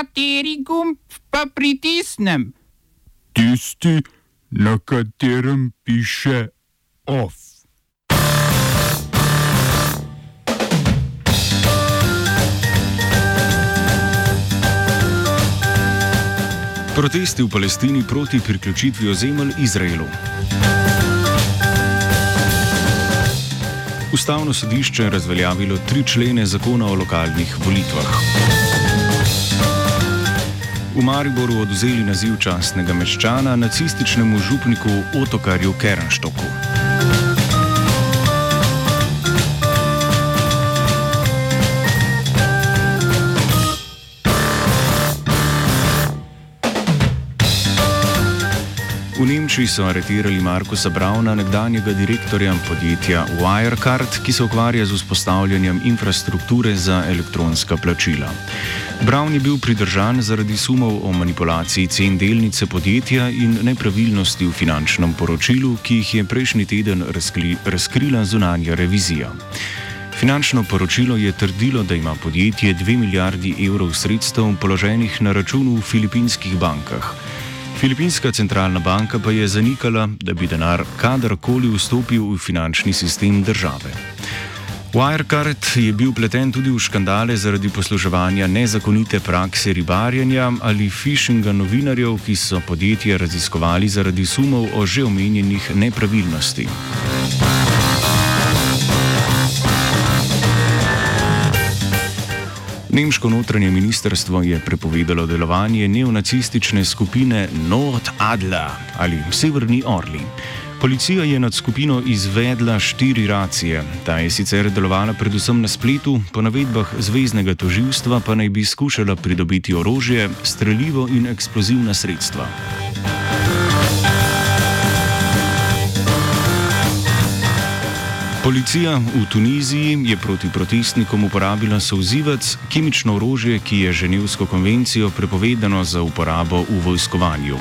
Kateri gumb pa pritisnem? Tisti, na katerem piše OF. Protesti v Palestini proti priključitvi ozemelj Izraelu. Ustavno sodišče je razveljavilo tri člene zakona o lokalnih volitvah. V Mariboru oduzeli naziv častnega meščana nacističnemu župniku Otokarju Kernštoku. Nemčiji so aretirali Markusa Brauna, nekdanjega direktorja podjetja Wirecard, ki se ukvarja z vzpostavljanjem infrastrukture za elektronska plačila. Brown je bil pridržan zaradi sumov o manipulaciji cen delnice podjetja in nepravilnosti v finančnem poročilu, ki jih je prejšnji teden razkri, razkrila zunanja revizija. Finančno poročilo je trdilo, da ima podjetje 2 milijardi evrov sredstev položenih na računu v filipinskih bankah. Filipinska centralna banka pa je zanikala, da bi denar kadarkoli vstopil v finančni sistem države. Wirecard je bil pleten tudi v škandale zaradi posluževanja nezakonite prakse ribarjenja ali phishinga novinarjev, ki so podjetje raziskovali zaradi sumov o že omenjenih nepravilnostih. Nemško notranje ministrstvo je prepovedalo delovanje neonacistične skupine Nord-Adler ali Severni Orli. Policija je nad skupino izvedla štiri racije. Ta je sicer delovala predvsem na spletu, po navedbah zvezdnega toživstva pa naj bi skušala pridobiti orožje, streljivo in eksplozivna sredstva. Policija v Tuniziji je proti protestnikom uporabila souzivec, kemično orožje, ki je Ženevsko konvencijo prepovedano za uporabo v vojskovanju.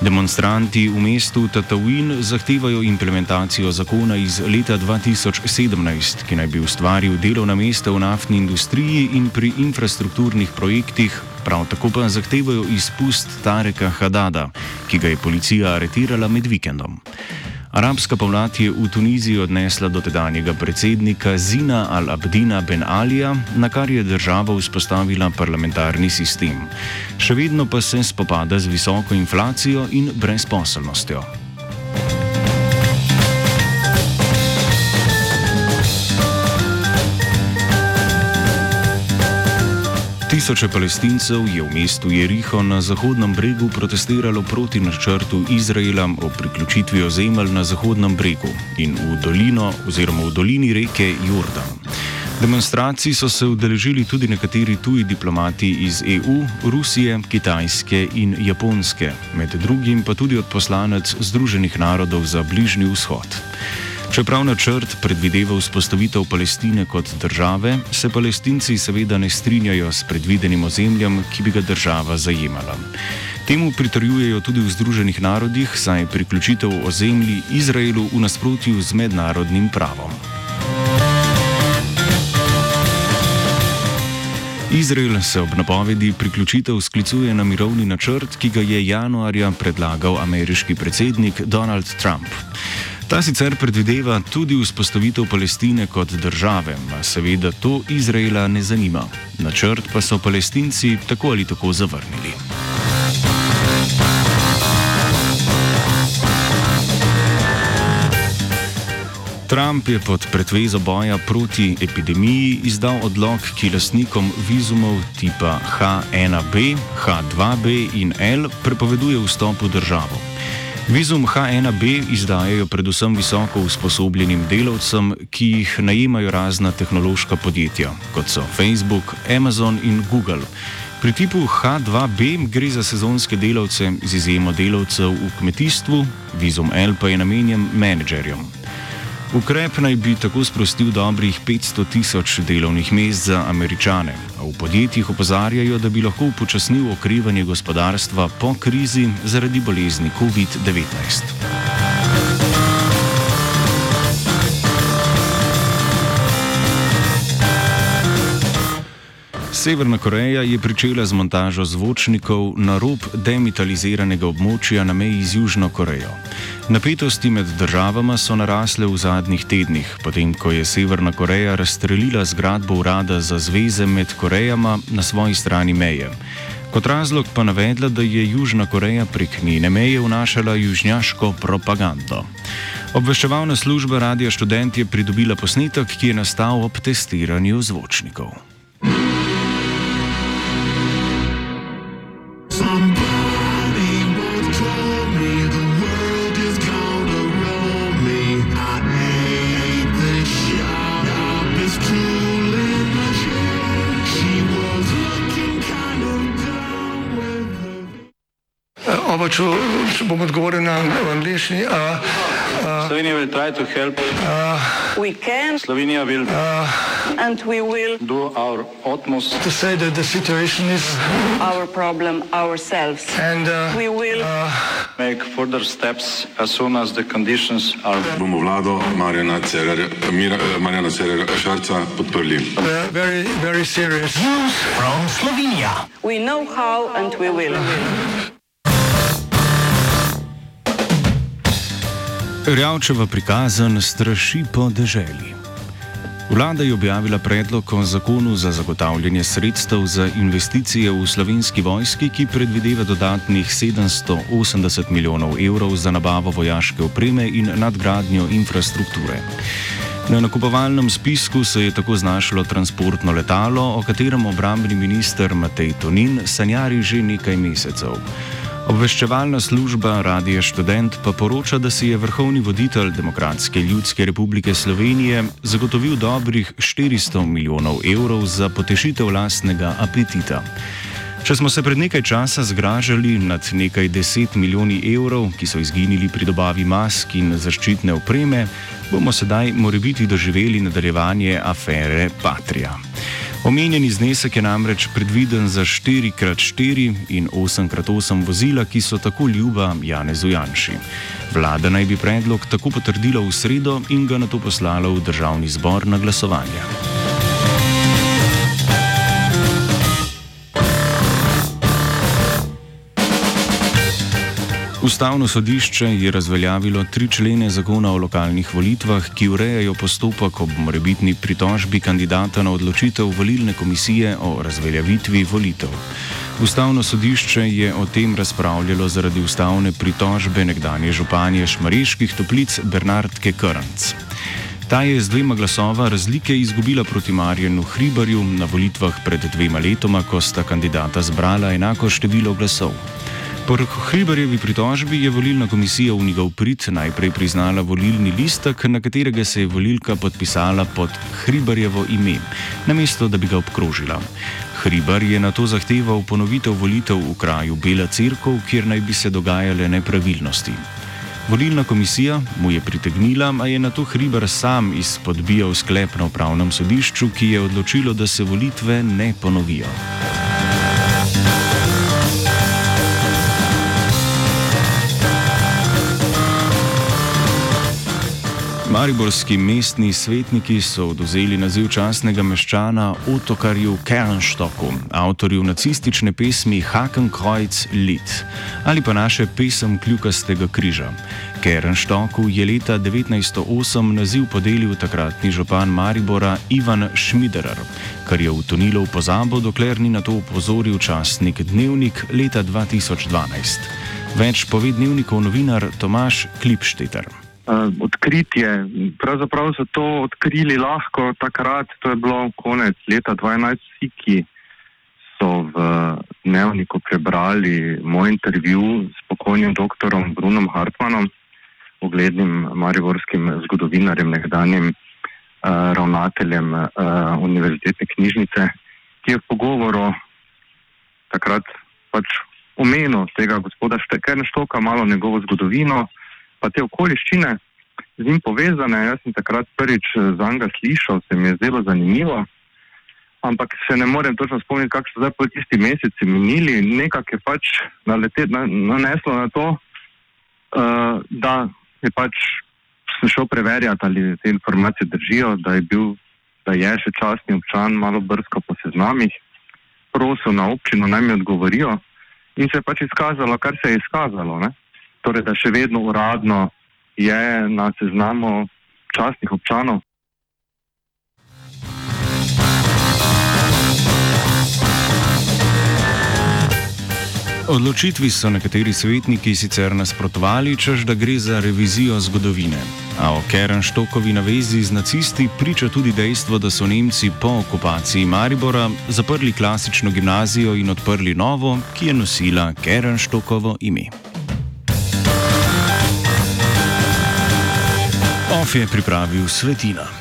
Demonstranti v mestu Tatawin zahtevajo implementacijo zakona iz leta 2017, ki naj bi ustvaril delovna mesta v naftni industriji in pri infrastrukturnih projektih, prav tako pa zahtevajo izpust Tareka Hadada, ki ga je policija aretirala med vikendom. Arabska pomlad je v Tuniziji odnesla do tedanjega predsednika Zina al-Abdina Ben Alija, na kar je država vzpostavila parlamentarni sistem. Še vedno pa se spopada z visoko inflacijo in brezposelnostjo. Tisoče palestincev je v mestu Jeriho na Zahodnem bregu protestiralo proti načrtu Izraela o priključitvi ozemelj na Zahodnem bregu in v dolino oziroma v dolini reke Jordan. Demonstracij so se udeležili tudi nekateri tuji diplomati iz EU, Rusije, Kitajske in Japonske, med drugim pa tudi odposlanec Združenih narodov za Bližnji vzhod. Čeprav načrt predvideva vzpostavitev Palestine kot države, se palestinci seveda ne strinjajo s predvidenim ozemljem, ki bi ga država zajemala. Temu pritrjujejo tudi v Združenih narodih, saj je priključitev ozemlji Izraelu v nasprotju z mednarodnim pravom. Izrael se ob napovedi priključitev sklicuje na mirovni načrt, ki ga je januarja predlagal ameriški predsednik Donald Trump. Ta sicer predvideva tudi vzpostavitev Palestine kot države, a seveda to Izraela ne zanima. Načrt pa so palestinci tako ali tako zavrnili. Trump je pod pretvezo boja proti epidemiji izdal odlog, ki lasnikom vizumov tipa H1B, H2B in L prepoveduje vstop v državo. Vizum H1B izdajajo predvsem visoko usposobljenim delavcem, ki jih najemajo razna tehnološka podjetja, kot so Facebook, Amazon in Google. Pri tipu H2B gre za sezonske delavce z izjemo delavcev v kmetijstvu, vizum L pa je namenjen menedžerjem. Ukrep naj bi tako sprostil dobrih 500 tisoč delovnih mest za američane, a v podjetjih opozarjajo, da bi lahko upočasnil okrevanje gospodarstva po krizi zaradi bolezni COVID-19. Severna Koreja je pričela z montažo zvočnikov na rob demitaliziranega območja na meji z Južno Korejo. Napetosti med državama so narasle v zadnjih tednih, potem ko je Severna Koreja razstrelila zgradbo urada za zveze med Korejama na svoji strani meje. Kot razlog pa navedla, da je Južna Koreja prek njene meje vnašala južnjaško propagando. Obveščevalna služba Radio Student je pridobila posnetek, ki je nastal ob testiranju zvočnikov. Oba, če, če bom odgovoril na angliški. Slovenija will try to help. We can Slovenija will and we will do our utmost To say that the situation is, our problem ourselves. and uh, We will make further steps as soon as the conditions are bomo vlado Marjana Cererja, Mira, Marjana Cererja Šarca podprli. uh, very, very serious. we know how and we will. Rjavčeva prikazan straši po deželi. Vlada je objavila predlog o zakonu za zagotavljanje sredstev za investicije v slovenski vojski, ki predvideva dodatnih 780 milijonov evrov za nabavo vojaške opreme in nadgradnjo infrastrukture. Na nakupovalnem spisku se je tako znašlo transportno letalo, o katerem obrambni minister Matej Tonin sanjari že nekaj mesecev. Obveščevalna služba Radio Student pa poroča, da si je vrhovni voditelj Demokratske ljudske republike Slovenije zagotovil dobrih 400 milijonov evrov za potešitev lastnega apetita. Če smo se pred nekaj časa zgražali nad nekaj deset milijoni evrov, ki so izginili pri dobavi mask in zaščitne opreme, bomo sedaj morebiti doživeli nadaljevanje afere Patria. Omenjeni znesek je namreč predviden za 4x4 in 8x8 vozila, ki so tako ljuba Janezu Janši. Vlada naj bi predlog tako potrdila v sredo in ga na to poslala v državni zbor na glasovanje. Ustavno sodišče je razveljavilo tri člene zakona o lokalnih volitvah, ki urejajo postopek ob morebitni pritožbi kandidata na odločitev volilne komisije o razveljavitvi volitev. Ustavno sodišče je o tem razpravljalo zaradi ustavne pritožbe nekdanje županje Šmareških toplic Bernardke Krnc. Ta je z dvema glasova razlike izgubila proti Marjanu Hribarju na volitvah pred dvema letoma, ko sta kandidata zbrala enako število glasov. Po Hribarjevi pritožbi je volilna komisija v njegov prid najprej priznala volilni listek, na katerega se je volilka podpisala pod Hribarjevo ime, namesto da bi ga obkrožila. Hribar je na to zahteval ponovitev volitev v kraju Bela Cerkov, kjer naj bi se dogajale nepravilnosti. Volilna komisija mu je pritegnila, a je na to Hribar sam izpodbijal sklep na upravnem sodišču, ki je odločilo, da se volitve ne ponovijo. Mariborski mestni svetniki so oduzeli naziv častnega meščana Otokarju Kernštoku, avtorju nacistične pesmi Hakenkreuz Lied ali pa naše pesem Kljukastega križa. Kernštoku je leta 1908 naziv podelil takratni župan Maribora Ivan Šmiderer, kar je utonilo v pozabo, dokler ni na to upozoril častnik Dnevnik leta 2012. Več pove dnevnikov novinar Tomaš Klipšteter. Uh, odkritje. Pravzaprav so to odkrili lahko takrat, to je bilo konec leta 2011, vsi, ki so v dnevniku prebrali moj intervju s pokojnim doktorom Brunom Hartmanom, uglednim mariborskim zgodovinarjem, nekdanjim uh, ravnateljem uh, univerzitetne knjižnice, ki je v pogovoru takrat pač omenil tega gospoda Štekenštoka, malo njegovo zgodovino, pa te okoliščine z njim povezane. Jaz sem takrat prvič eh, za njega slišal, se mi je zdelo zanimivo, ampak se ne morem točno spomniti, kako so zdaj po tisti meseci minili. Nekako je pač nalete, na, naneslo na to, uh, da je pač sem šel preverjati, ali te informacije držijo, da je bil, da je še častni občan, malo brsko po seznamih. prosil na občino, naj mi odgovorijo in se je pač izkazalo, kar se je izkazalo. Ne? Torej, da še vedno uradno je na seznamu častnih občanov. Odločitvi so nekateri svetniki sicer nasprotovali, čež da gre za revizijo zgodovine. A o Kerenštokovi navezi z nacisti priča tudi dejstvo, da so Nemci po okupaciji Maribora zaprli klasično gimnazijo in odprli novo, ki je nosila Kerenštokovo ime. OF je pripravil Svetina.